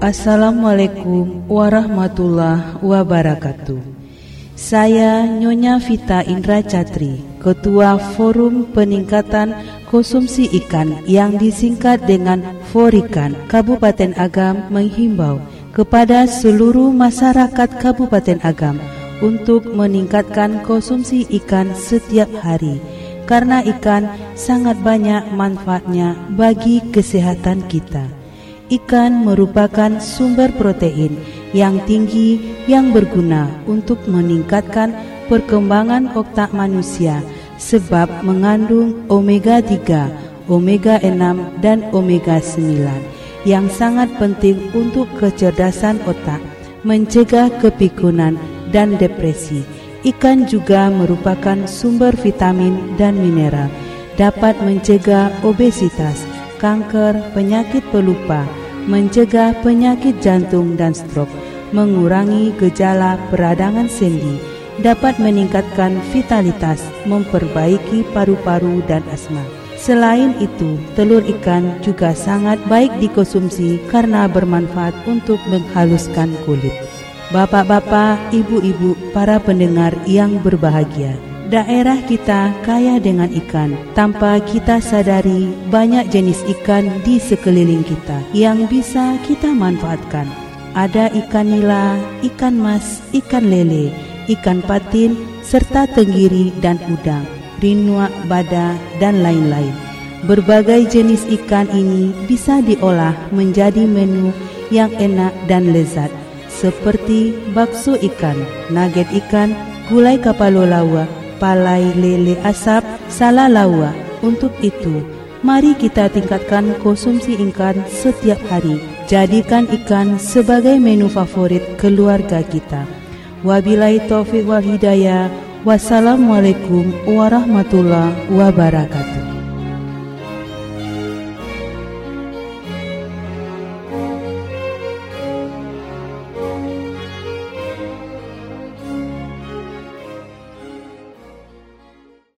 Assalamualaikum warahmatullahi wabarakatuh. Saya Nyonya Vita Indra Catri, Ketua Forum Peningkatan Konsumsi Ikan yang disingkat dengan Forikan Kabupaten Agam menghimbau kepada seluruh masyarakat Kabupaten Agam untuk meningkatkan konsumsi ikan setiap hari karena ikan sangat banyak manfaatnya bagi kesehatan kita. Ikan merupakan sumber protein yang tinggi yang berguna untuk meningkatkan perkembangan otak manusia sebab mengandung omega 3, omega 6 dan omega 9 yang sangat penting untuk kecerdasan otak, mencegah kepikunan dan depresi. Ikan juga merupakan sumber vitamin dan mineral, dapat mencegah obesitas, kanker, penyakit pelupa, mencegah penyakit jantung dan stroke, mengurangi gejala peradangan sendi, dapat meningkatkan vitalitas, memperbaiki paru-paru dan asma. Selain itu, telur ikan juga sangat baik dikonsumsi karena bermanfaat untuk menghaluskan kulit. Bapak-bapak, ibu-ibu, para pendengar yang berbahagia, Daerah kita kaya dengan ikan. Tanpa kita sadari, banyak jenis ikan di sekeliling kita yang bisa kita manfaatkan. Ada ikan nila, ikan mas, ikan lele, ikan patin, serta tenggiri dan udang, rinua, bada, dan lain-lain. Berbagai jenis ikan ini bisa diolah menjadi menu yang enak dan lezat, seperti bakso ikan, nugget ikan, gulai kapalo lawa, palai lele asap salalawa. Untuk itu, mari kita tingkatkan konsumsi ikan setiap hari. Jadikan ikan sebagai menu favorit keluarga kita. Wabillahi taufiq wal hidayah. Wassalamualaikum warahmatullahi wabarakatuh.